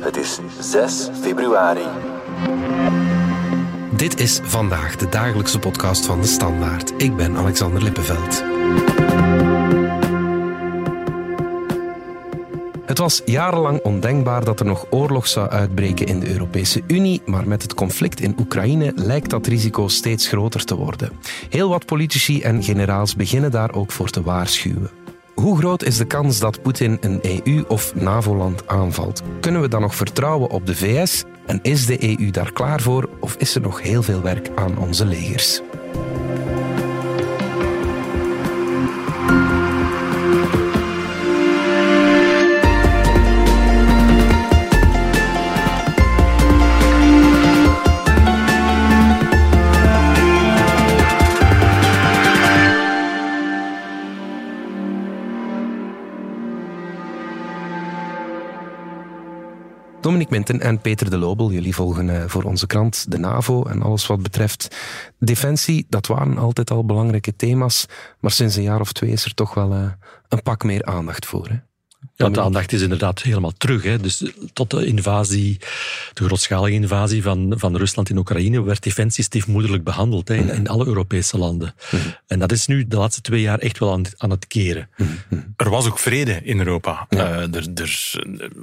Het is 6 februari. Dit is vandaag de dagelijkse podcast van de Standaard. Ik ben Alexander Lippenveld. Het was jarenlang ondenkbaar dat er nog oorlog zou uitbreken in de Europese Unie, maar met het conflict in Oekraïne lijkt dat risico steeds groter te worden. Heel wat politici en generaals beginnen daar ook voor te waarschuwen. Hoe groot is de kans dat Poetin een EU- of NAVO-land aanvalt? Kunnen we dan nog vertrouwen op de VS? En is de EU daar klaar voor of is er nog heel veel werk aan onze legers? Dominic Minten en Peter de Lobel, jullie volgen eh, voor onze krant de NAVO en alles wat betreft defensie. Dat waren altijd al belangrijke thema's, maar sinds een jaar of twee is er toch wel eh, een pak meer aandacht voor. Hè? Ja, de aandacht is inderdaad helemaal terug. Hè. Dus tot de invasie, de grootschalige invasie van, van Rusland in Oekraïne, werd defensie stiefmoederlijk behandeld hè, in, in, alle Europese landen. En dat is nu de laatste twee jaar echt wel aan, aan het keren. Er was ook vrede in Europa. Ja. Uh, er, er,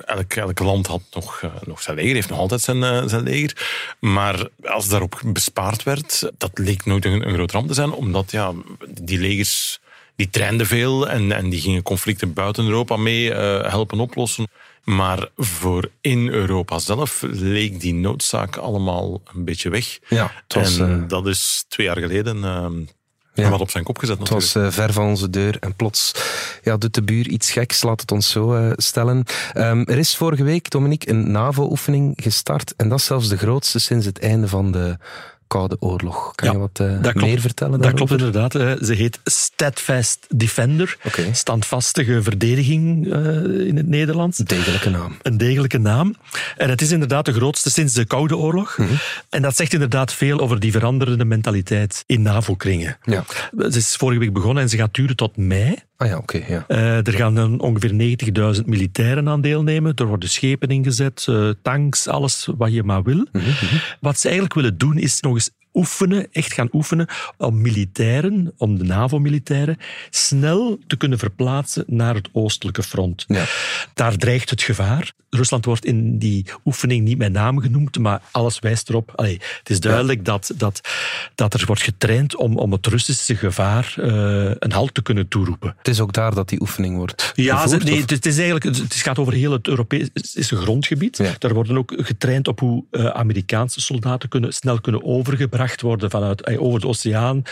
elk, elk land had nog, uh, nog zijn leger, heeft nog altijd zijn, uh, zijn leger. Maar als daarop bespaard werd, dat leek nooit een, een groot ramp te zijn, omdat ja, die legers die trainden veel en, en die gingen conflicten buiten Europa mee uh, helpen oplossen. Maar voor in Europa zelf leek die noodzaak allemaal een beetje weg. Ja, was, en uh, dat is twee jaar geleden uh, ja. wat op zijn kop gezet. Het was uh, ver van onze deur en plots ja, doet de buur iets geks, laat het ons zo uh, stellen. Um, er is vorige week, Dominique, een NAVO-oefening gestart en dat is zelfs de grootste sinds het einde van de Koude Oorlog. Kan ja, je wat uh, meer klopt, vertellen daarover? Dat klopt inderdaad. Ze heet Steadfast Defender. Okay. Standvastige verdediging uh, in het Nederlands. Een degelijke naam. Een degelijke naam. En het is inderdaad de grootste sinds de Koude Oorlog. Mhm. Mm -hmm. En dat zegt inderdaad veel over die veranderende mentaliteit in NAVO-kringen. Ja. Ze is vorige week begonnen en ze gaat duren tot mei. Ah ja, oké. Okay, ja. uh, er gaan dan ongeveer 90.000 militairen aan deelnemen. Er worden schepen ingezet, uh, tanks, alles wat je maar wil. Mm -hmm. Wat ze eigenlijk willen doen is nog eens oefenen, echt gaan oefenen, om militairen, om de NAVO-militairen, snel te kunnen verplaatsen naar het oostelijke front. Ja. Daar dreigt het gevaar. Rusland wordt in die oefening niet met naam genoemd, maar alles wijst erop. Allee, het is duidelijk ja. dat, dat, dat er wordt getraind om, om het Russische gevaar uh, een halt te kunnen toeroepen. Het is ook daar dat die oefening wordt Ja, gevoerd, nee, het is eigenlijk, het gaat over heel het Europese grondgebied. Ja. Daar worden ook getraind op hoe uh, Amerikaanse soldaten kunnen, snel kunnen overgebracht worden vanuit, uh, over de oceaan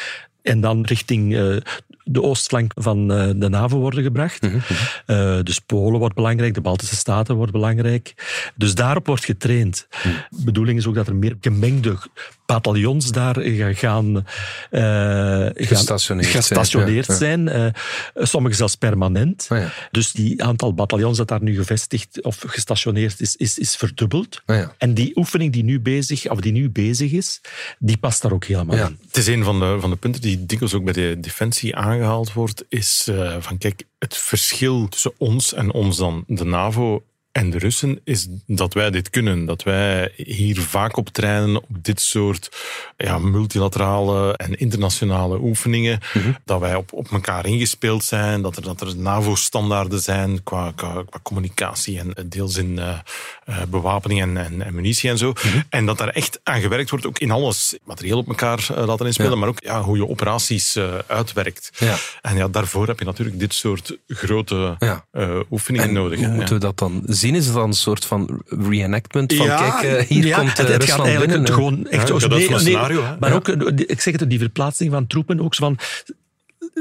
en dan richting uh, de oostflank van uh, de NAVO worden gebracht. Mm -hmm. uh, dus Polen wordt belangrijk, de Baltische Staten wordt belangrijk. Dus daarop wordt getraind. Mm. De bedoeling is ook dat er meer gemengde bataljons daar gaan, gestationeerd, gaan, gestationeerd zijn. Ja. sommige zelfs permanent. Oh ja. Dus die aantal bataljons dat daar nu gevestigd of gestationeerd is, is, is verdubbeld. Oh ja. En die oefening die nu bezig, of die nu bezig is, die past daar ook helemaal in. Het is een van de, van de punten die dikwijls ook bij de defensie aangehaald wordt, is uh, van kijk, het verschil tussen ons en ons dan, de NAVO en de Russen, is dat wij dit kunnen. Dat wij hier vaak op trainen op dit soort ja, multilaterale en internationale oefeningen. Mhm. Mm -hmm. Dat wij op, op elkaar ingespeeld zijn, dat er, dat er NAVO-standaarden zijn qua, qua, qua, communicatie en deels in uh, uh, bewapening en, en, en, munitie en zo. Mhm. Mm -hmm. En dat daar echt aan gewerkt wordt, ook in alles. Materieel op elkaar uh, laten inspelen, ja. maar ook ja, hoe je operaties uitwerkt. Ja. En ja, daarvoor heb je natuurlijk dit soort grote oefeningen en nodig. Hoe moeten we dat dan zien? Is het dan een soort van reenactment van ja, kijk, hier ja, komt het, het Rusland gaat eigenlijk binnen. gewoon echt ja, zo, nee, nee, scenario, maar ook, ik zeg het, die verplaatsing van troepen, ook zo van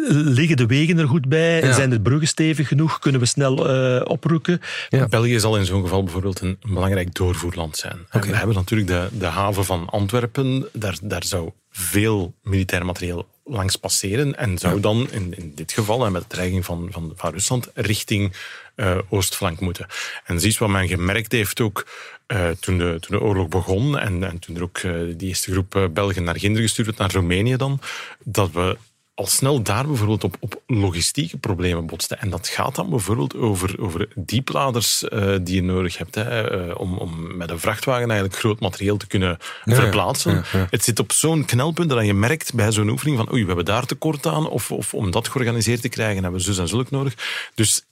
liggen de wegen er goed bij? Ja. Zijn de bruggen stevig genoeg? Kunnen we snel uh, oprukken? Ja. België zal in zo'n geval bijvoorbeeld een, een, belangrijk doorvoerland zijn. Okay. We hebben natuurlijk de, de haven van Antwerpen. Daar, daar zou veel militair materieel langs passeren en zou dan in, in dit geval, en met de dreiging van, van, van Rusland, richting uh, oostflank moeten. En dat is iets wat men gemerkt heeft ook uh, toen, de, toen de oorlog begon en, en toen er ook uh, die eerste groep Belgen naar Ginder gestuurd werd, naar Roemenië dan, dat we al snel daar bijvoorbeeld op, op logistieke problemen botste. En dat gaat dan bijvoorbeeld over, over diepladers uh, die je nodig hebt hè, uh, om, om met een vrachtwagen eigenlijk groot materieel te kunnen ja, verplaatsen. Ja, ja. Het zit op zo'n knelpunt dat je merkt bij zo'n oefening van oei, we hebben daar tekort aan of, of om dat georganiseerd te krijgen hebben we zus en zulk nodig. Dus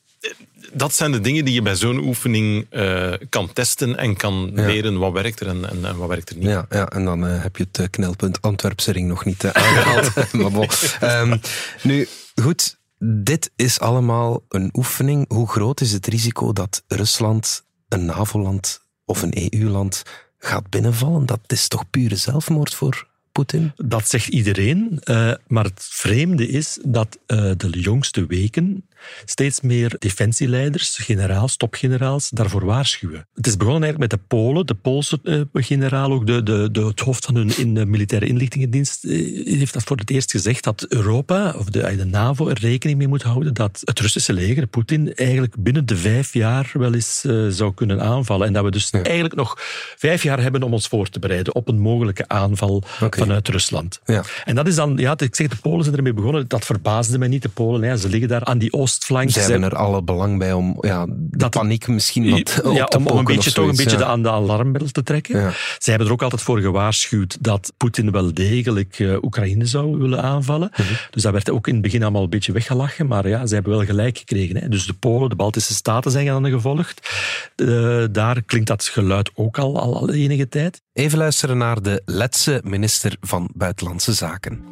dat zijn de dingen die je bij zo'n oefening uh, kan testen en kan ja. leren wat werkt er en, en, en, wat werkt er niet. Ja, ja en dan uh, heb je het knelpunt Antwerpse ring nog niet uh, aangehaald. maar bon. um, nu, goed, dit is allemaal een oefening. Hoe groot is het risico dat Rusland een NAVO-land of een EU-land gaat binnenvallen? Dat is toch pure zelfmoord voor Poetin? Dat zegt iedereen. Uh, maar het vreemde is dat uh, de jongste weken steeds meer defensieleiders, generaals, topgeneraals, daarvoor waarschuwen. Het is begonnen eigenlijk met de Polen. De Poolse uh, generaal, ook de, de, de, het hoofd van hun in de militaire inlichtingendienst, heeft dat voor het eerst gezegd dat Europa, of de, de NAVO, er rekening mee moet houden dat het Russische leger, Poetin, eigenlijk binnen de vijf jaar wel eens zou kunnen aanvallen. En dat we dus ja. eigenlijk nog vijf jaar hebben om ons voor te bereiden op een mogelijke aanval okay. vanuit Rusland. Ja. En dat is dan, ja, ik zeg, de Polen zijn ermee begonnen. Dat verbaasde mij niet, de Polen. Ja, ze liggen daar aan die oostflank. Ze hebben er alle belang bij om ja, de dat, paniek misschien wat op te om, om een beetje, toch een beetje ja. de, aan de alarmbel te trekken. Ja. Zij hebben er ook altijd voor gewaarschuwd dat Poetin wel degelijk uh, Oekraïne zou willen aanvallen. Mhm. Dus dat werd ook in het begin allemaal een beetje weggelachen. Maar ja, ze hebben wel gelijk gekregen. Hè. Dus de Polen, de Baltische Staten zijn dan gevolgd. Uh, daar klinkt dat geluid ook al, al, al enige tijd. Even luisteren naar de Letse minister van Buitenlandse Zaken.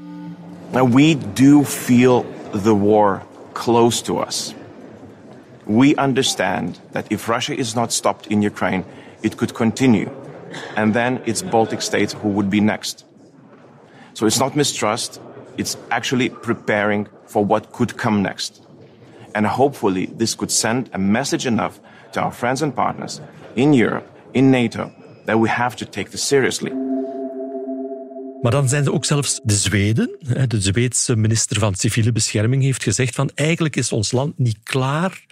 Now we do feel the war close to us. We understand that if Russia is not stopped in Ukraine, it could continue. And then it's Baltic states who would be next. So it's not mistrust, it's actually preparing for what could come next. And hopefully this could send a message enough to our friends and partners in Europe, in NATO, that we have to take this seriously. Maar dan zijn ze ook zelfs de Zweden. De Zweedse minister van Civiele Bescherming heeft gezegd van eigenlijk is ons land niet klaar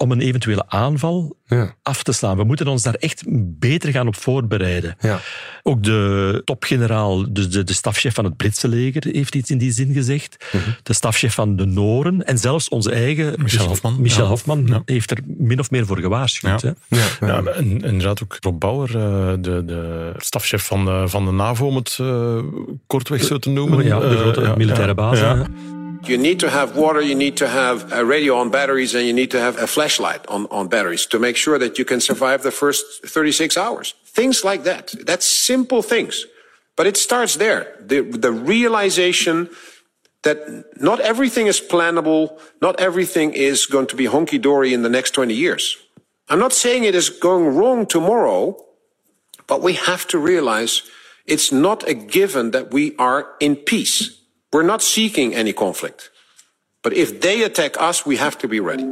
om een eventuele aanval ja. af te slaan. We moeten ons daar echt beter gaan op voorbereiden. Ja. Ook de topgeneraal, de, de, de stafchef van het Britse leger, heeft iets in die zin gezegd. Mm -hmm. De stafchef van de Noren en zelfs onze eigen Michel Hofman, Michel ja. Hofman ja. heeft er min of meer voor gewaarschuwd. Ja. Hè? Ja, en, inderdaad ook Rob Bauer, de, de stafchef van de, van de NAVO, om het uh, kortweg zo te noemen. Ja, de grote uh, militaire baas. You need to have water, you need to have a radio on batteries, and you need to have a flashlight on, on batteries to make sure that you can survive the first 36 hours. Things like that. That's simple things. But it starts there. The, the realization that not everything is plannable, not everything is going to be honky dory in the next 20 years. I'm not saying it is going wrong tomorrow, but we have to realize it's not a given that we are in peace. We're not seeking any conflict. But if they attack us, we have to be ready.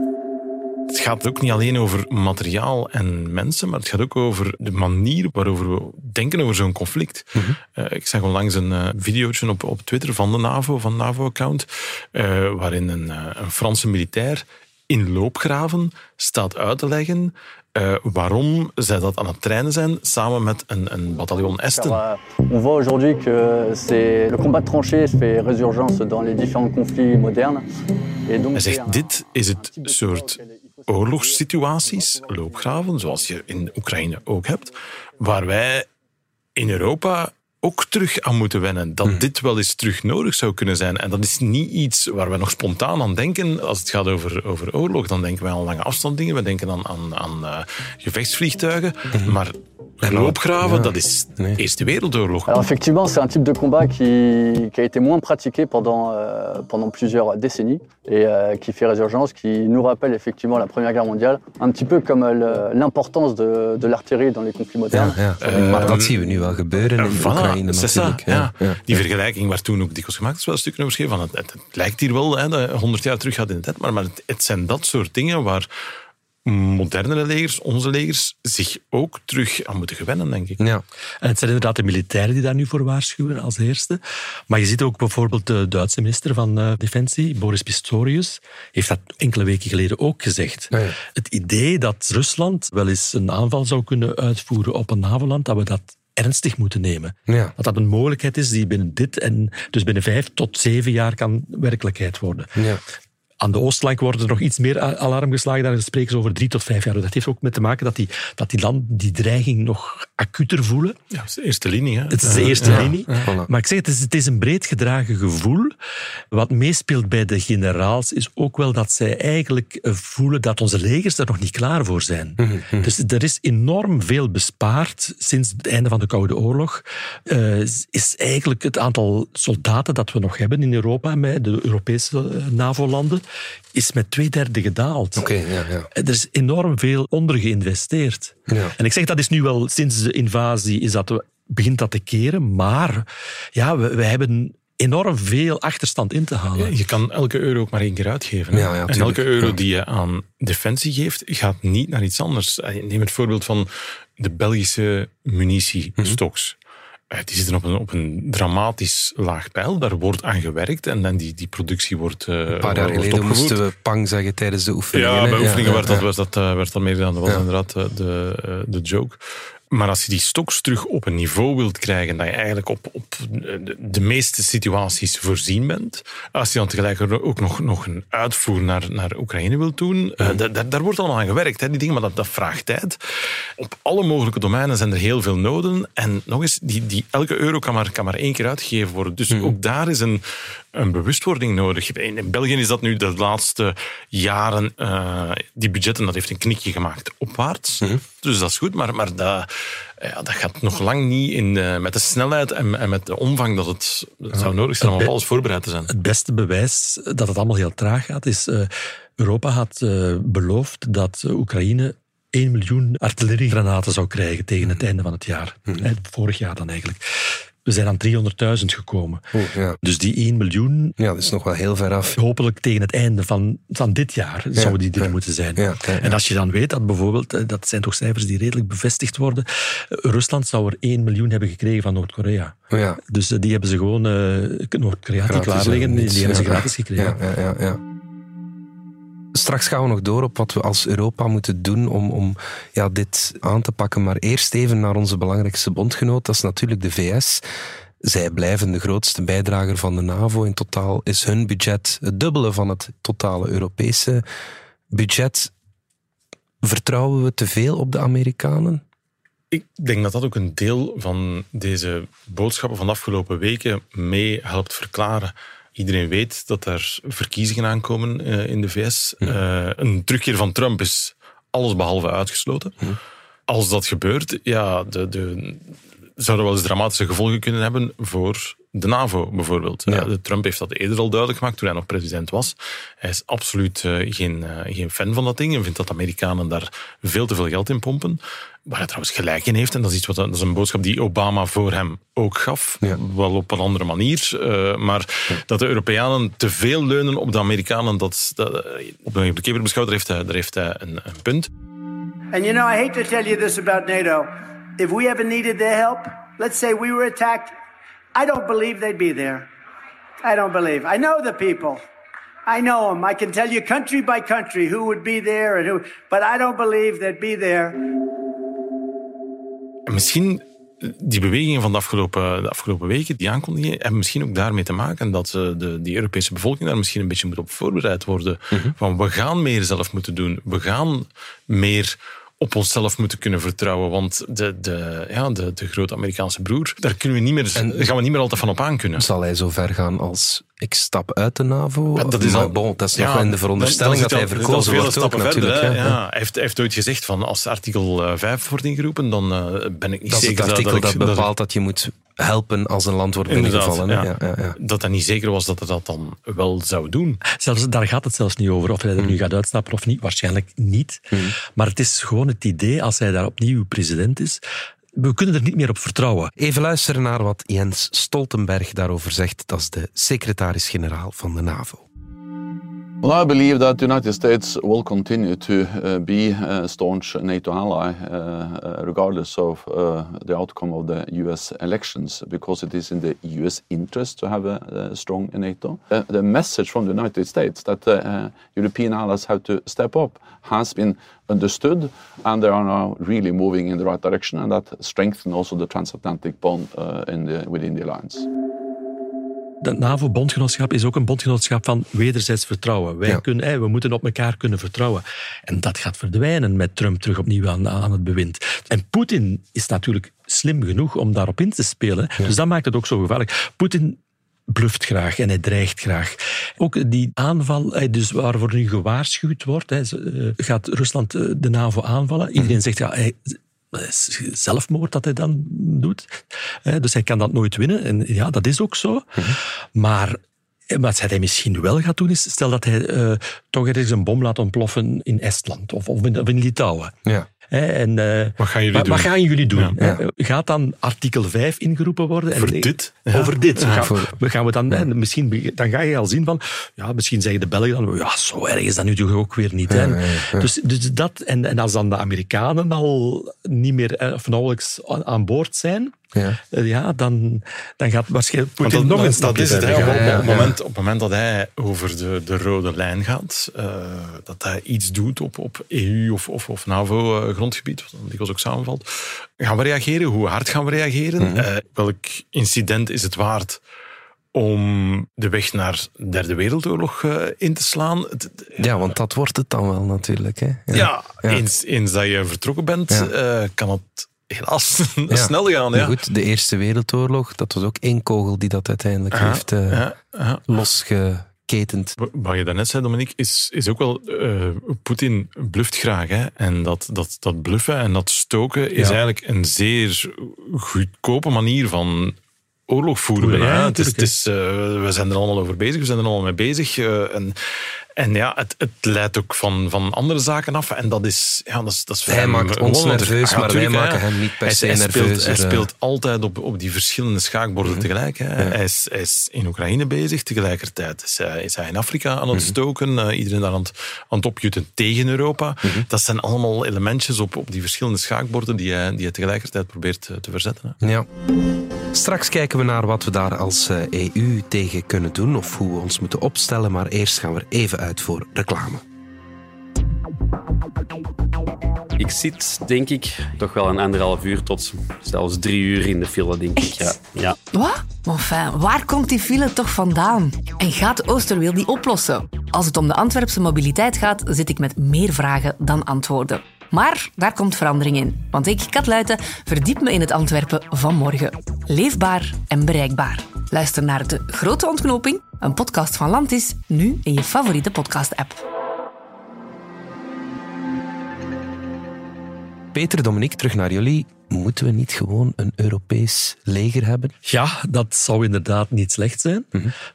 Het gaat ook niet alleen over materiaal en mensen, maar het gaat ook over de manier waarover we denken over zo'n conflict. Mm -hmm. uh, ik zag onlangs een uh, videootje op, op Twitter van de NAVO, van NAVO-account, uh, waarin een, een Franse militair in loopgraven staat uit te leggen uh, waarom zij dat aan het trainen zijn samen met een, een bataljon Esten. Car, uh, on voit aujourd'hui que c'est le combat de tranchées fait résurgence dans les différents conflits modernes. Et donc Hij zegt, dit is het soort oorlogssituaties, loopgraven, zoals je in Oekraïne ook hebt, waar wij in Europa ook terug aan moeten wennen. Dat mm. dit wel eens terug nodig zou kunnen zijn. En dat is niet iets waar we nog spontaan aan denken. Als het gaat over, over oorlog, dan denken wij aan lange afstandsdingen. We denken aan, aan, aan uh, gevechtsvliegtuigen. Mm. Maar loopgraven, ja. dat is de nee. Eerste Wereldoorlog. Alors effectivement, c'est un type de combat qui, qui a été moins pratiqué pendant, euh, pendant plusieurs décennies et euh, qui fait résurgence, qui nous rappelle effectivement la Première Guerre mondiale, un petit peu comme l'importance de, de l'artillerie dans les conflits modernes. Ja, ja. Uh, maar dat zien we nu wel gebeuren in voilà, Oekraïne natuurlijk. Ja, ja. Die vergelijking waar toen ook dikwijls gemaakt is, wel een stukje over geschreven. Van het, het, het, lijkt hier wel, hè, 100 jaar terug gaat in de tijd, maar, maar het, het zijn dat soort dingen waar modernere legers, onze legers, zich ook terug aan moeten gewennen, denk ik. Ja. En het zijn inderdaad de militairen die daar nu voor waarschuwen als eerste. Maar je ziet ook bijvoorbeeld de Duitse minister van uh, Defensie, Boris Pistorius, heeft dat enkele weken geleden ook gezegd. Ja, ja. Het idee dat Rusland wel eens een aanval zou kunnen uitvoeren op een NAVO-land, dat we dat ernstig moeten nemen. Ja. Dat dat een mogelijkheid is die binnen dit en dus binnen vijf tot zeven jaar kan werkelijkheid worden. Ja. Aan de oostflank worden er nog iets meer alarm geslagen. Daar spreken ze over drie tot vijf jaar. Dat heeft ook met te maken dat die, dat die landen die dreiging nog acuter voelen. Ja, dat is de eerste linie. Hè. Het is de eerste Ja. linie. voilà. Maar ik zeg, het is, het is een breed gedragen gevoel. Wat meespeelt bij de generaals is ook wel dat zij eigenlijk eh, voelen dat onze legers er nog niet klaar voor zijn. Dus er is enorm veel bespaard sinds het einde van de Koude Oorlog. Eh, is eigenlijk het aantal soldaten dat we nog hebben in Europa, met de Europese eh, NAVO-landen, is met twee derde gedaald. Oké, ja, ja. Er is enorm veel onder geïnvesteerd. Ja. En ik zeg dat is nu wel sinds de invasie is dat, begint dat te keren, maar ja, we, we hebben enorm veel achterstand in te halen. Je kan elke euro ook maar één keer uitgeven. hè. Ja, ja, en elke euro Ja. die je aan defensie geeft, gaat niet naar iets anders. Neem het voorbeeld van de Belgische munitiestoks. Eh, Die zitten op een, op een dramatisch laag pijl. Daar wordt aan gewerkt en dan die, die productie wordt uh, Een paar jaar geleden moesten we pang zeggen tijdens de oefeningen. Ja, bij oefeningen ja, werd, dat, was dat, eh, werd dat meer gedaan. Dat was inderdaad eh, de, eh, de joke. Maar als je die stoks terug op een niveau wilt krijgen dat je eigenlijk op, op de, meeste situaties voorzien bent, als je dan tegelijkertijd ook nog, nog een uitvoer naar, naar Oekraïne wilt doen, da- daar, daar wordt allemaal aan gewerkt, hè, die dingen, maar dat, dat vraagt tijd. Op alle mogelijke domeinen zijn er heel veel noden. En nog eens, die, die, elke euro kan maar, kan maar één keer uitgegeven worden. Dus ook daar is een, een bewustwording nodig. In, in België is dat nu de laatste jaren, eh, die budgetten, dat heeft een knikje gemaakt opwaarts. Dus dat is goed, maar, maar dat, ja, dat gaat nog lang niet in, eh, met de snelheid en, en met de omvang dat het zou nodig zijn om op alles voorbereid te zijn. Het beste bewijs dat het allemaal heel traag gaat, is eh, Europa had beloofd dat Oekraïne 1 miljoen artilleriegranaten zou krijgen tegen het einde van het jaar. Vorig jaar dan eigenlijk. We zijn aan 300.000 gekomen. Ja. Dus die 1 miljoen, ja, dat is nog wel heel ver af. hopelijk tegen het einde van, van dit jaar, zouden die er ja. moeten zijn. En als je dan weet dat bijvoorbeeld, eh, dat zijn toch cijfers die redelijk bevestigd worden, eh, Rusland zou er 1 miljoen hebben gekregen van Noord-Korea. Oh, ja. Dus eh, die hebben ze gewoon, eh, Noord-Korea die klaar liggen, die, hebben ze gratis gekregen. Ja, ja, ja, ja. Straks gaan we nog door op wat we als Europa moeten doen om, om ja, dit aan te pakken. Maar eerst even naar onze belangrijkste bondgenoot, dat is natuurlijk de VS. Zij blijven de grootste bijdrager van de NAVO. In totaal is hun budget het dubbele van het totale Europese budget. Vertrouwen we te veel op de Amerikanen? Ik denk dat dat ook een deel van deze boodschappen van de afgelopen weken mee helpt verklaren. Iedereen weet dat er verkiezingen aankomen eh, in de VS. Eh, een terugkeer van Trump is alles behalve uitgesloten. Als dat gebeurt, ja, de, de, zou er wel eens dramatische gevolgen kunnen hebben voor de NAVO bijvoorbeeld. Ja. De Trump heeft dat eerder al duidelijk gemaakt toen hij nog president was. Hij is absoluut eh, geen, geen fan van dat ding en vindt dat Amerikanen daar veel te veel geld in pompen. Waar hij trouwens gelijk in heeft. En dat is, iets wat, dat is een boodschap die Obama voor hem ook gaf. Ja. Wel op een andere manier. eh, maar dat de Europeanen te veel leunen op de Amerikanen, dat, dat, eh, op de keper beschouwd, daar heeft hij, daar heeft hij een, een punt. And you know, I hate to tell you this about NATO. If we ever needed their help, let's say we were attacked, I don't believe they'd be there. I don't believe. I know the people. I know them. I can tell you country by country who would be there and who, but I don't believe they'd be there. En misschien die bewegingen van de afgelopen, de afgelopen weken, die aankondigingen, hebben misschien ook daarmee te maken dat eh, de, die Europese bevolking daar misschien een beetje moet op voorbereid worden. Van we gaan meer zelf moeten doen. We gaan meer op onszelf moeten kunnen vertrouwen. Want de, de, ja, de, de grote Amerikaanse broer, daar, kunnen we niet meer, daar gaan we niet meer altijd van op aankunnen. Zal hij zo ver gaan als ik stap uit de NAVO? Dat is Maar al- bon, dat is Ja, nog wel in de veronderstelling dat hij verkozen wordt ook natuurlijk. verder, ja. Hij, heeft, hij heeft ooit gezegd van als artikel eh, 5 wordt ingeroepen, dan eh, ben ik niet Dat is zeker het artikel dat, ik- bepaalt dat je moet helpen als een land wordt binnengevallen. ja. Ja, ja, ja. Dat hij niet zeker was dat hij dat dan wel zou doen. Zelfs, daar gaat het zelfs niet over of hij er nu gaat uitstappen of niet. Waarschijnlijk niet. Maar het is gewoon het idee, als hij daar opnieuw president is, we kunnen er niet meer op vertrouwen. Even luisteren naar wat Jens Stoltenberg daarover zegt. Dat is de secretaris-generaal van de NAVO. Well, I believe that the United States will continue to uh, be a staunch NATO ally, uh, uh, regardless of uh, the outcome of the US elections, because it is in the US interest to have a, a strong NATO. Uh, the message from the United States that uh, European allies have to step up has been understood, and they are now really moving in the right direction, and that strengthens also the transatlantic bond the, within the alliance. Dat NAVO-bondgenootschap is ook een bondgenootschap van wederzijds vertrouwen. Wij Ja. kunnen, we moeten op elkaar kunnen vertrouwen. En dat gaat verdwijnen met Trump terug opnieuw aan, aan het bewind. En Poetin is natuurlijk slim genoeg om daarop in te spelen. Dus dat maakt het ook zo gevaarlijk. Poetin bluft graag en hij dreigt graag. Ook die aanval, dus waarvoor nu gewaarschuwd wordt, eh, gaat Rusland eh, de NAVO aanvallen. Iedereen zegt, ja, hij, zelfmoord dat hij dan doet. Dus hij kan dat nooit winnen. En ja, dat is ook zo. Maar eh, wat hij misschien wel gaat doen, is stel dat hij eh, toch ergens een bom laat ontploffen in Estland of, of, in, of in Litouwen. Ja. Hè, en, eh, Wat gaan jullie doen? wat gaan jullie doen? Ja. Hè, Gaat dan artikel 5 ingeroepen worden? En- Voor dit? Ja. Over dit. Ja. Gaan, Voor- we gaan we dan, misschien, dan ga je al zien van, ja, misschien zeggen de Belgen dan, ja, zo erg is dat nu toch ook weer niet. Hè? Ja, ja, ja. Dus, dus dat, en, en als dan de Amerikanen al niet meer, eh, of nauwelijks aan, aan boord zijn, Ja. eh, ja, dan, dan gaat waarschijnlijk Poetin dat, nog een dat, is het. Op, moment, op het moment dat hij over de, de rode lijn gaat, eh, dat hij iets doet op, op EU- of, of, of NAVO-grondgebied, wat dan dikwijls ook samenvalt, gaan we reageren? Hoe hard gaan we reageren? Mhm. Eh, welk incident is het waard om de weg naar de Derde Wereldoorlog eh, in te slaan? Het- ja, want dat wordt het dan wel natuurlijk. Hè? ja, Ja. Eens, eens dat je vertrokken bent, Ja. eh, kan het helaas Ja. snel gaan. Ja. goed, de Eerste Wereldoorlog, dat was ook één kogel die dat uiteindelijk heeft ja. losgeketend. Wat je daarnet zei, Dominique, is, is ook wel... eh, Poetin bluft graag. Hè? En dat, dat, dat bluffen en dat stoken is eigenlijk een zeer goedkope manier van oorlog voeren. Ja, hè. het is, het is, eh, we zijn er allemaal over bezig, we zijn er allemaal mee bezig. en, en ja, het, het leidt ook van, van andere zaken af. En dat is, ja, dat is, dat is Hij maakt ons nerveus, maar wij maken hem niet per se hij speelt, nerveus. Hij eh. speelt altijd op, op die verschillende schaakborden tegelijk. Hè. Hij, is, hij is in Oekraïne bezig, tegelijkertijd is hij, is hij in Afrika aan het stoken. eh, iedereen daar aan het, aan het opjutten tegen Europa. Dat zijn allemaal elementjes op, op die verschillende schaakborden die hij, die hij tegelijkertijd probeert eh, te verzetten. Hè. Ja. Straks kijken we naar wat we daar als EU tegen kunnen doen of hoe we ons moeten opstellen. Maar eerst gaan we er even uit voor reclame. Ik zit, denk ik, toch wel een anderhalf uur tot zelfs drie uur in de file, denk ik. Ja. ja. Wat? Enfin, waar komt die file toch vandaan? En gaat Oosterweel die oplossen? Als het om de Antwerpse mobiliteit gaat, zit ik met meer vragen dan antwoorden. Maar daar komt verandering in. Want ik, Kat Luiten, verdiep me in het Antwerpen van morgen. Leefbaar en bereikbaar. Luister naar De Grote Ontknoping, een podcast van Landis, nu in je favoriete podcast-app. Peter, Dominique, terug naar jullie. Moeten we niet gewoon een Europees leger hebben? Ja, dat zou inderdaad niet slecht zijn.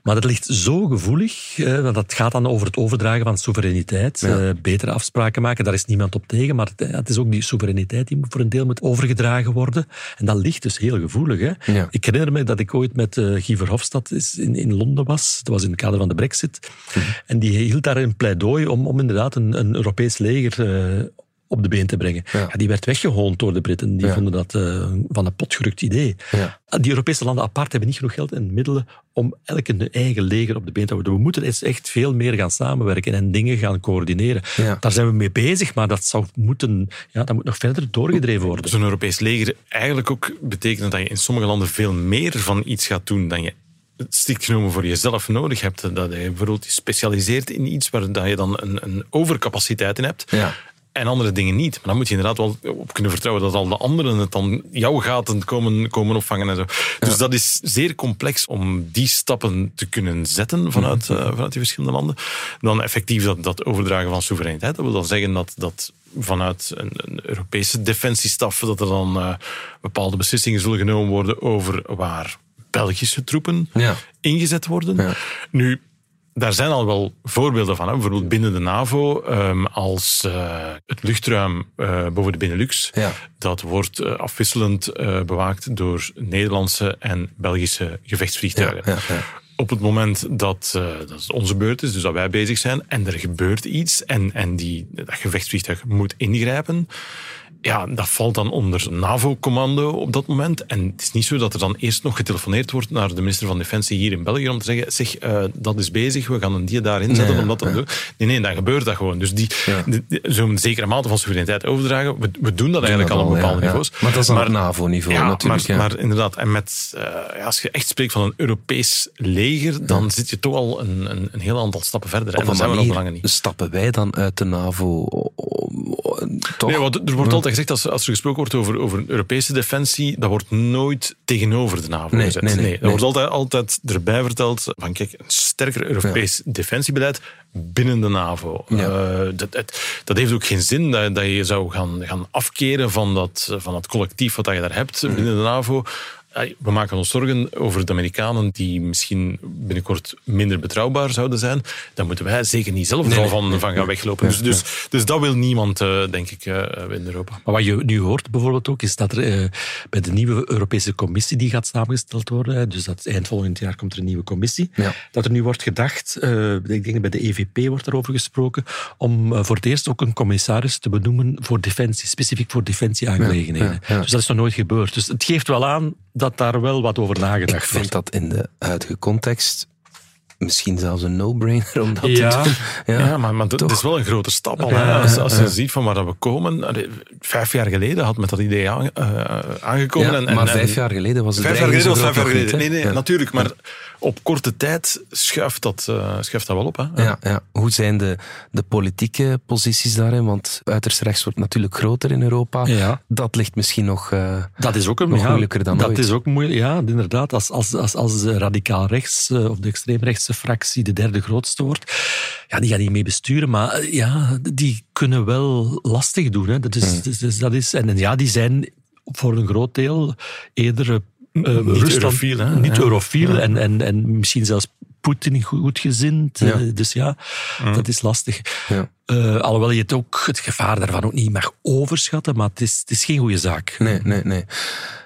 Maar dat ligt zo gevoelig. eh, dat gaat dan over het overdragen van soevereiniteit. eh, betere afspraken maken, daar is niemand op tegen. Maar het, ja, het is ook die soevereiniteit die voor een deel moet overgedragen worden. En dat ligt dus heel gevoelig. Hè? Ja. Ik herinner me dat ik ooit met eh Guy Verhofstadt in, in Londen was. Dat was in het kader van de brexit. En die hield daar een pleidooi om, om inderdaad een, een Europees leger... eh, op de been te brengen. Ja. Ja, die werd weggehoond door de Britten. Die Ja. vonden dat eh, van een potgerukt idee. Ja. Die Europese landen apart hebben niet genoeg geld en middelen om elk een eigen leger op de been te houden. We moeten eens echt veel meer gaan samenwerken en dingen gaan coördineren. Daar zijn we mee bezig, maar dat, zou moeten, ja, dat moet nog verder doorgedreven worden. Zo'n Europees leger eigenlijk ook betekent dat je in sommige landen veel meer van iets gaat doen dan je strikt genomen voor jezelf nodig hebt. Dat je bijvoorbeeld je specialiseert in iets waar dat je dan een, een overcapaciteit in hebt. Ja. En andere dingen niet. Maar dan moet je inderdaad wel op kunnen vertrouwen dat al de anderen het dan jouw gaten komen, komen opvangen en zo. Dus dat is zeer complex om die stappen te kunnen zetten vanuit, eh, vanuit die verschillende landen. Dan effectief dat, dat overdragen van soevereiniteit. Dat wil dan zeggen dat, dat vanuit een, een Europese defensiestaf dat er dan eh, bepaalde beslissingen zullen genomen worden over waar Belgische troepen Ja. ingezet worden. Ja. Nu, daar zijn al wel voorbeelden van. Hè. Bijvoorbeeld binnen de NAVO, ehm, als eh, het luchtruim eh, boven de Benelux, Ja. dat wordt eh, afwisselend bewaakt door Nederlandse en Belgische gevechtsvliegtuigen. Ja, op het moment dat, dat het onze beurt is, dus dat wij bezig zijn, en er gebeurt iets en, en die, dat gevechtsvliegtuig moet ingrijpen, ja, dat valt dan onder NAVO-commando op dat moment. En het is niet zo dat er dan eerst nog getelefoneerd wordt naar de minister van Defensie hier in België om te zeggen, zeg, uh, dat is bezig, we gaan een die daarin zetten om dat te doen. Nee, nee, dan gebeurt dat gewoon. Dus die, ja. zo'n zekere mate van soevereiniteit overdragen, we, we doen dat eigenlijk al op bepaalde niveaus. Maar dat is dan NAVO-niveau natuurlijk. Maar, maar, inderdaad, en met, uh, als je echt spreekt van een Europees leger, dan zit je toch al een, een, een heel aantal stappen verder. en dan zijn we nog belangen niet. Stappen wij dan uit de NAVO? Toch? Nee, wat, er wordt altijd gezegd, als, als er gesproken wordt over, over Europese defensie, dat wordt nooit tegenover de NAVO nee, gezet. Nee, nee, nee, dat wordt altijd, altijd erbij verteld van, kijk, een sterker Europees ja. defensiebeleid binnen de NAVO. Ja. Uh, dat, het, dat heeft ook geen zin dat, dat je zou gaan, gaan afkeren van dat, van dat collectief wat je daar hebt binnen de NAVO we maken ons zorgen over de Amerikanen die misschien binnenkort minder betrouwbaar zouden zijn. Dan moeten wij zeker niet zelf nee, van, nee, van gaan weglopen. Dus, dus, dus dat wil niemand, uh, denk ik, uh, in Europa. Maar wat je nu hoort bijvoorbeeld ook, is dat er uh, bij de nieuwe Europese Commissie die gaat samengesteld worden, dus dat eind volgend jaar komt er een nieuwe commissie, ja. dat er nu wordt gedacht, ik denk bij de EVP wordt erover gesproken, om voor het eerst ook een commissaris te benoemen voor defensie, specifiek voor defensieaangelegenheden. Ja, dus dat is nog nooit gebeurd. Dus het geeft wel aan dat daar wel wat over nagedacht wordt. Ik vind dat in de huidige context misschien zelfs een no-brainer om dat ja, te doen. Ja, ja maar, maar het is wel een grote stap al. Hè? Als, als je ziet van waar we komen. Vijf jaar geleden had met dat idee aan, uh, aangekomen. Ja, en, maar en, vijf jaar geleden was het Vijf jaar geleden was vijf jaar geleden. Niet, nee, nee, natuurlijk. Maar op korte tijd schuift dat, uh, schuift dat wel op. Hè? Ja, ja. Hoe zijn de, de politieke posities daarin? Want uiterst rechts wordt natuurlijk groter in Europa. Ja. Dat ligt misschien nog, uh, dat is ook een, nog ja, moeilijker dan dat ooit. is ook moeilijk, ja, inderdaad. Als, als, als, als radicaal rechts of de extreemrechtse fractie de derde grootste wordt, ja, die gaan niet mee besturen, maar ja, die kunnen wel lastig doen. Hè. Dat is, Hmm. dus, dus dat is, en ja, die zijn voor een groot deel eerder uh, niet Rusland, eurofiel. Hè? Niet ja. eurofiel en, en, en misschien zelfs Poetin goedgezind. Ja. Uh, dus ja, Hmm. dat is lastig. Ja. Uh, alhoewel je het ook, het gevaar daarvan ook niet mag overschatten, maar het is, het is geen goede zaak. Nee, nee, nee.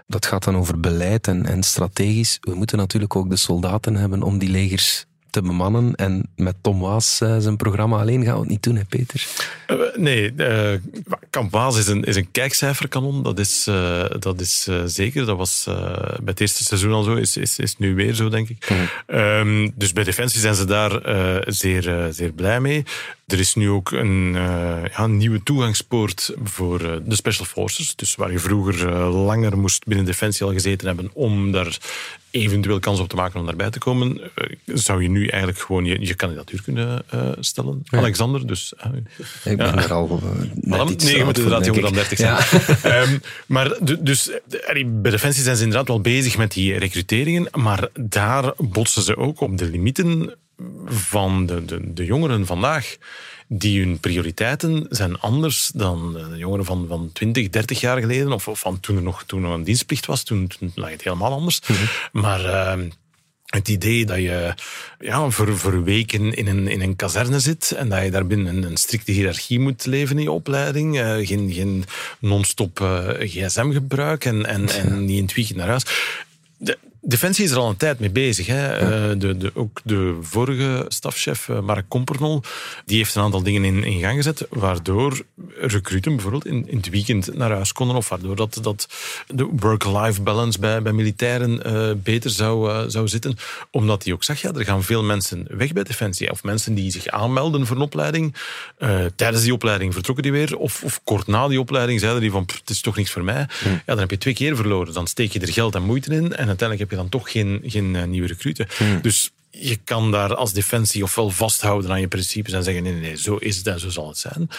Dat gaat dan over beleid en, en strategisch. We moeten natuurlijk ook de soldaten hebben om die legers te bemannen. En met Tom Waas uh, zijn programma alleen gaan we het niet doen, hè Peter? Uh, nee, uh, Kamp Waas is een, is een kijkcijferkanon. Dat is, dat is zeker. Dat was bij het eerste seizoen al zo. Is, is, is nu weer zo, denk ik. Mm. Um, dus bij Defensie zijn ze daar zeer, zeer blij mee. Er is nu ook een, ja, nieuwe toegangspoort voor de Special Forces. Dus waar je vroeger langer moest binnen Defensie al gezeten hebben om daar eventueel kans op te maken om daarbij te komen, zou je nu eigenlijk gewoon je, je kandidatuur kunnen stellen. Ja. Alexander, dus... ik ben er al net iets Nee, je moet inderdaad jonger dan 30 zijn. Ja. um, maar dus bij Defensie zijn ze inderdaad wel bezig met die recruteringen, maar daar botsen ze ook op de limieten van de, de, de jongeren vandaag. Die hun prioriteiten zijn anders dan de jongeren van, van 20, 30 jaar geleden. Of, of van toen er nog, toen er een dienstplicht was. Toen, toen lag het helemaal anders. Mhm. Mm -hmm. Maar uh, het idee dat je ja, voor, voor weken in een, in een kazerne zit en dat je daar binnen een, een strikte hiërarchie moet leven in je opleiding. Uh, geen geen non-stop uh, gsm-gebruik en, en, en niet in het weekend naar huis. De, Defensie is er al een tijd mee bezig. Hè. Ja. De, de, ook de vorige stafchef, Mark Kompernol, die heeft een aantal dingen in, in gang gezet, waardoor recruten bijvoorbeeld in, in het weekend naar huis konden, of waardoor dat, dat de work-life balance bij, bij militairen uh, beter zou, zou zitten. Omdat hij ook zag, ja, er gaan veel mensen weg bij Defensie. Of mensen die zich aanmelden voor een opleiding. Tijdens die opleiding vertrokken die weer. Of, of kort na die opleiding zeiden die van, het is toch niks voor mij. Hm. Ja, dan heb je twee keer verloren. Dan steek je er geld en moeite in en uiteindelijk heb je dan toch geen, geen uh, nieuwe recruten. Hmm. Dus je kan daar als defensie ofwel vasthouden aan je principes en zeggen nee, nee, nee, zo is het en zo zal het zijn.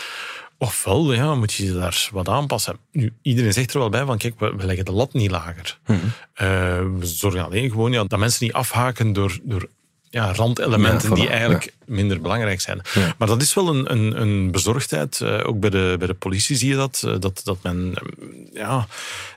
Ofwel ja, moet je daar wat aanpassen. Nu, iedereen zegt er wel bij van, kijk, we, we leggen de lat niet lager. Hmm. Uh, we zorgen alleen gewoon ja, dat mensen niet afhaken door, door ja, randelementen Ja, voilà, die eigenlijk minder belangrijk zijn. Ja. Maar dat is wel een, een, een bezorgdheid. eh, ook bij de, bij de politie zie je dat. eh, dat, dat men, eh, ja,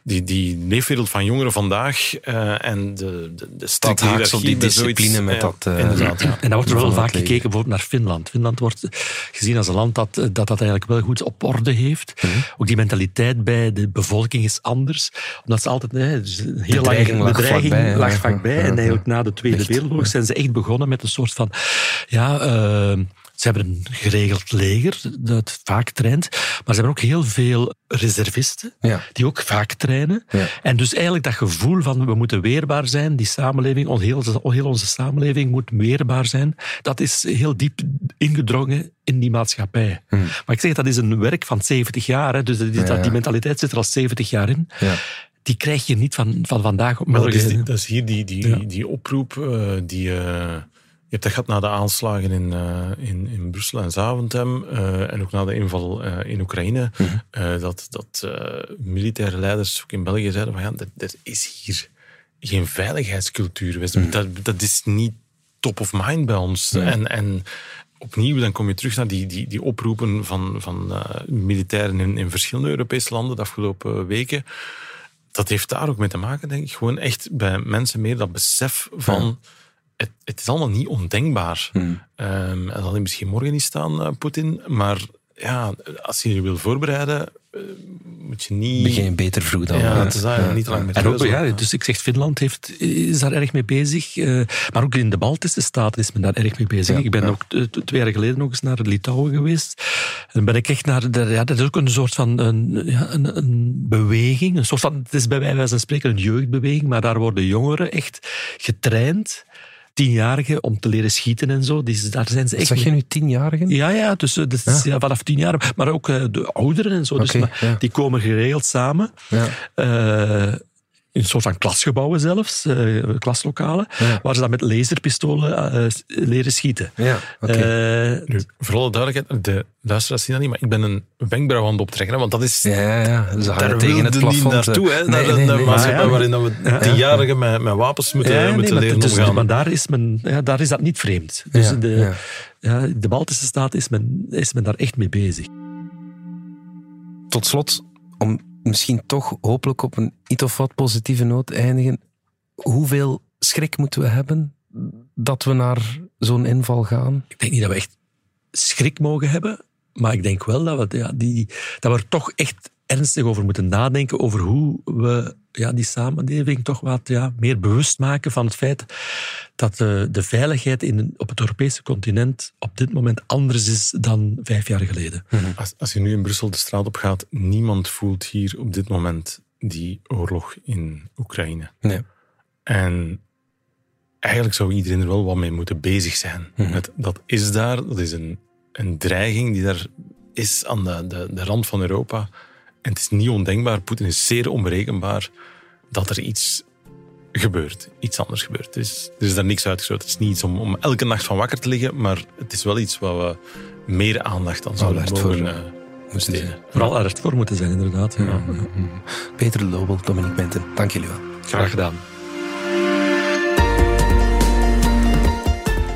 die, die leefwereld van jongeren vandaag eh, en de, de, de haaks op die bij discipline met ja, dat, eh, inderdaad, ja. En daar wordt er wel vaak gekeken bijvoorbeeld naar Finland. Finland wordt gezien als een land dat dat, dat eigenlijk wel goed op orde heeft. Mhm. Ook die mentaliteit bij de bevolking is anders. Omdat ze altijd... Hè, dus een heel dreiging lang, lag de dreiging vlakbij. Ja, En ja. eigenlijk na de Tweede Echt, Wereldoorlog zijn ze echt begonnen met een soort van... Ja, eh, ze hebben een geregeld leger dat vaak traint. Maar ze hebben ook heel veel reservisten Ja. die ook vaak trainen. Ja. En dus eigenlijk dat gevoel van we moeten weerbaar zijn, die samenleving, heel, heel onze samenleving moet weerbaar zijn, dat is heel diep ingedrongen in die maatschappij. Hmm. Maar ik zeg, dat is een werk van 70 jaar, hè, dus Ja, die mentaliteit zit er al 70 jaar in. Die krijg je niet van, van vandaag op Maar dat morgen. is, die- dat is hier die, die, Ja. die oproep eh, die... eh, je hebt dat gehad na de aanslagen in, eh, in, in Brussel en Zaventem en ook na de inval in Oekraïne, Mhm. dat, dat militaire leiders ook in België zeiden van ja, er, er is hier geen veiligheidscultuur. Mhm. Dat, dat is niet top of mind bij ons. En, en opnieuw, dan kom je terug naar die, die, die oproepen van, van militairen in, in verschillende Europese landen de afgelopen weken. Dat heeft daar ook mee te maken, denk ik. Gewoon echt bij mensen meer dat besef van... Het, het is allemaal niet ondenkbaar. Hmm. Ehm, en zal hij misschien morgen niet staan, eh, Poetin. Maar ja, als je je wil voorbereiden, eh, moet je niet... Begin beter vroeg dan Ja, het is daar Ja. niet lang En ook, ja, dus ik zeg, Finland heeft, is daar erg mee bezig. eh, maar ook in de Baltische Staten is men daar erg mee bezig. Ja, ik ben ja. ook twee jaar geleden nog eens naar Litouwen geweest. En ben ik echt naar... de- Ja, dat is ook een soort van een, een, een beweging. Een soort van, het is bij wijze van spreken een jeugdbeweging, maar daar worden jongeren echt getraind. Tienjarigen om te leren schieten en zo. Die, daar zijn ze echt Zeg je nu tienjarigen? ja, ja, dus, eh, dus, ja. vanaf tien jaar. Maar ook eh, de ouderen en zo. Dus, maar ja. Die komen geregeld samen. Ja. In een soort van klasgebouwen zelfs, eh, klaslokalen, Ja. waar ze dan met laserpistolen eh, leren schieten. Ja, oké. Eh, Nu, voor alle duidelijkheid, de luisteraars zien dat niet, maar ik ben een wenkbrauw aan het optrekken. Want dat is... ja, ja, Daar tegen het wilde niet plafond. naartoe, hè? Nee, naar nee, een nee, maatschappij ja, ja. waarin dat we tienjarigen met, met wapens moeten, moeten maar, leren dus- omgaan. maar daar is, men, ja, daar is dat niet vreemd. Dus Ja, de, ja. ja, de Baltische Staten is men, is men daar echt mee bezig. Tot slot, om misschien toch hopelijk op een iets of wat positieve noot eindigen. Hoeveel schrik moeten we hebben dat we naar zo'n inval gaan? Ik denk niet dat we echt schrik mogen hebben, maar ik denk wel dat we, ja, die, dat we toch echt ernstig over moeten nadenken over hoe we ja, die samenleving toch wat ja, meer bewust maken van het feit dat de, de veiligheid in, op het Europese continent op dit moment anders is dan vijf jaar geleden. Als, als je nu in Brussel de straat op gaat, niemand voelt hier op dit moment die oorlog in Oekraïne. Nee. En eigenlijk zou iedereen er wel wat mee moeten bezig zijn. Met, dat is daar, dat is een, een dreiging die daar is aan de, de, de rand van Europa. En het is niet ondenkbaar, Poetin is zeer onberekenbaar, dat er iets gebeurt, iets anders gebeurt. Er is, er is daar niks uitgesloten. Het is niet iets om, om elke nacht van wakker te liggen, maar het is wel iets waar we meer aandacht aan zouden Alert mogen voor, eh, besteden. ze. Vooral alert voor moeten zijn, inderdaad. Ja. Peter Lobel, Dominique Benten, dank jullie wel. Graag gedaan.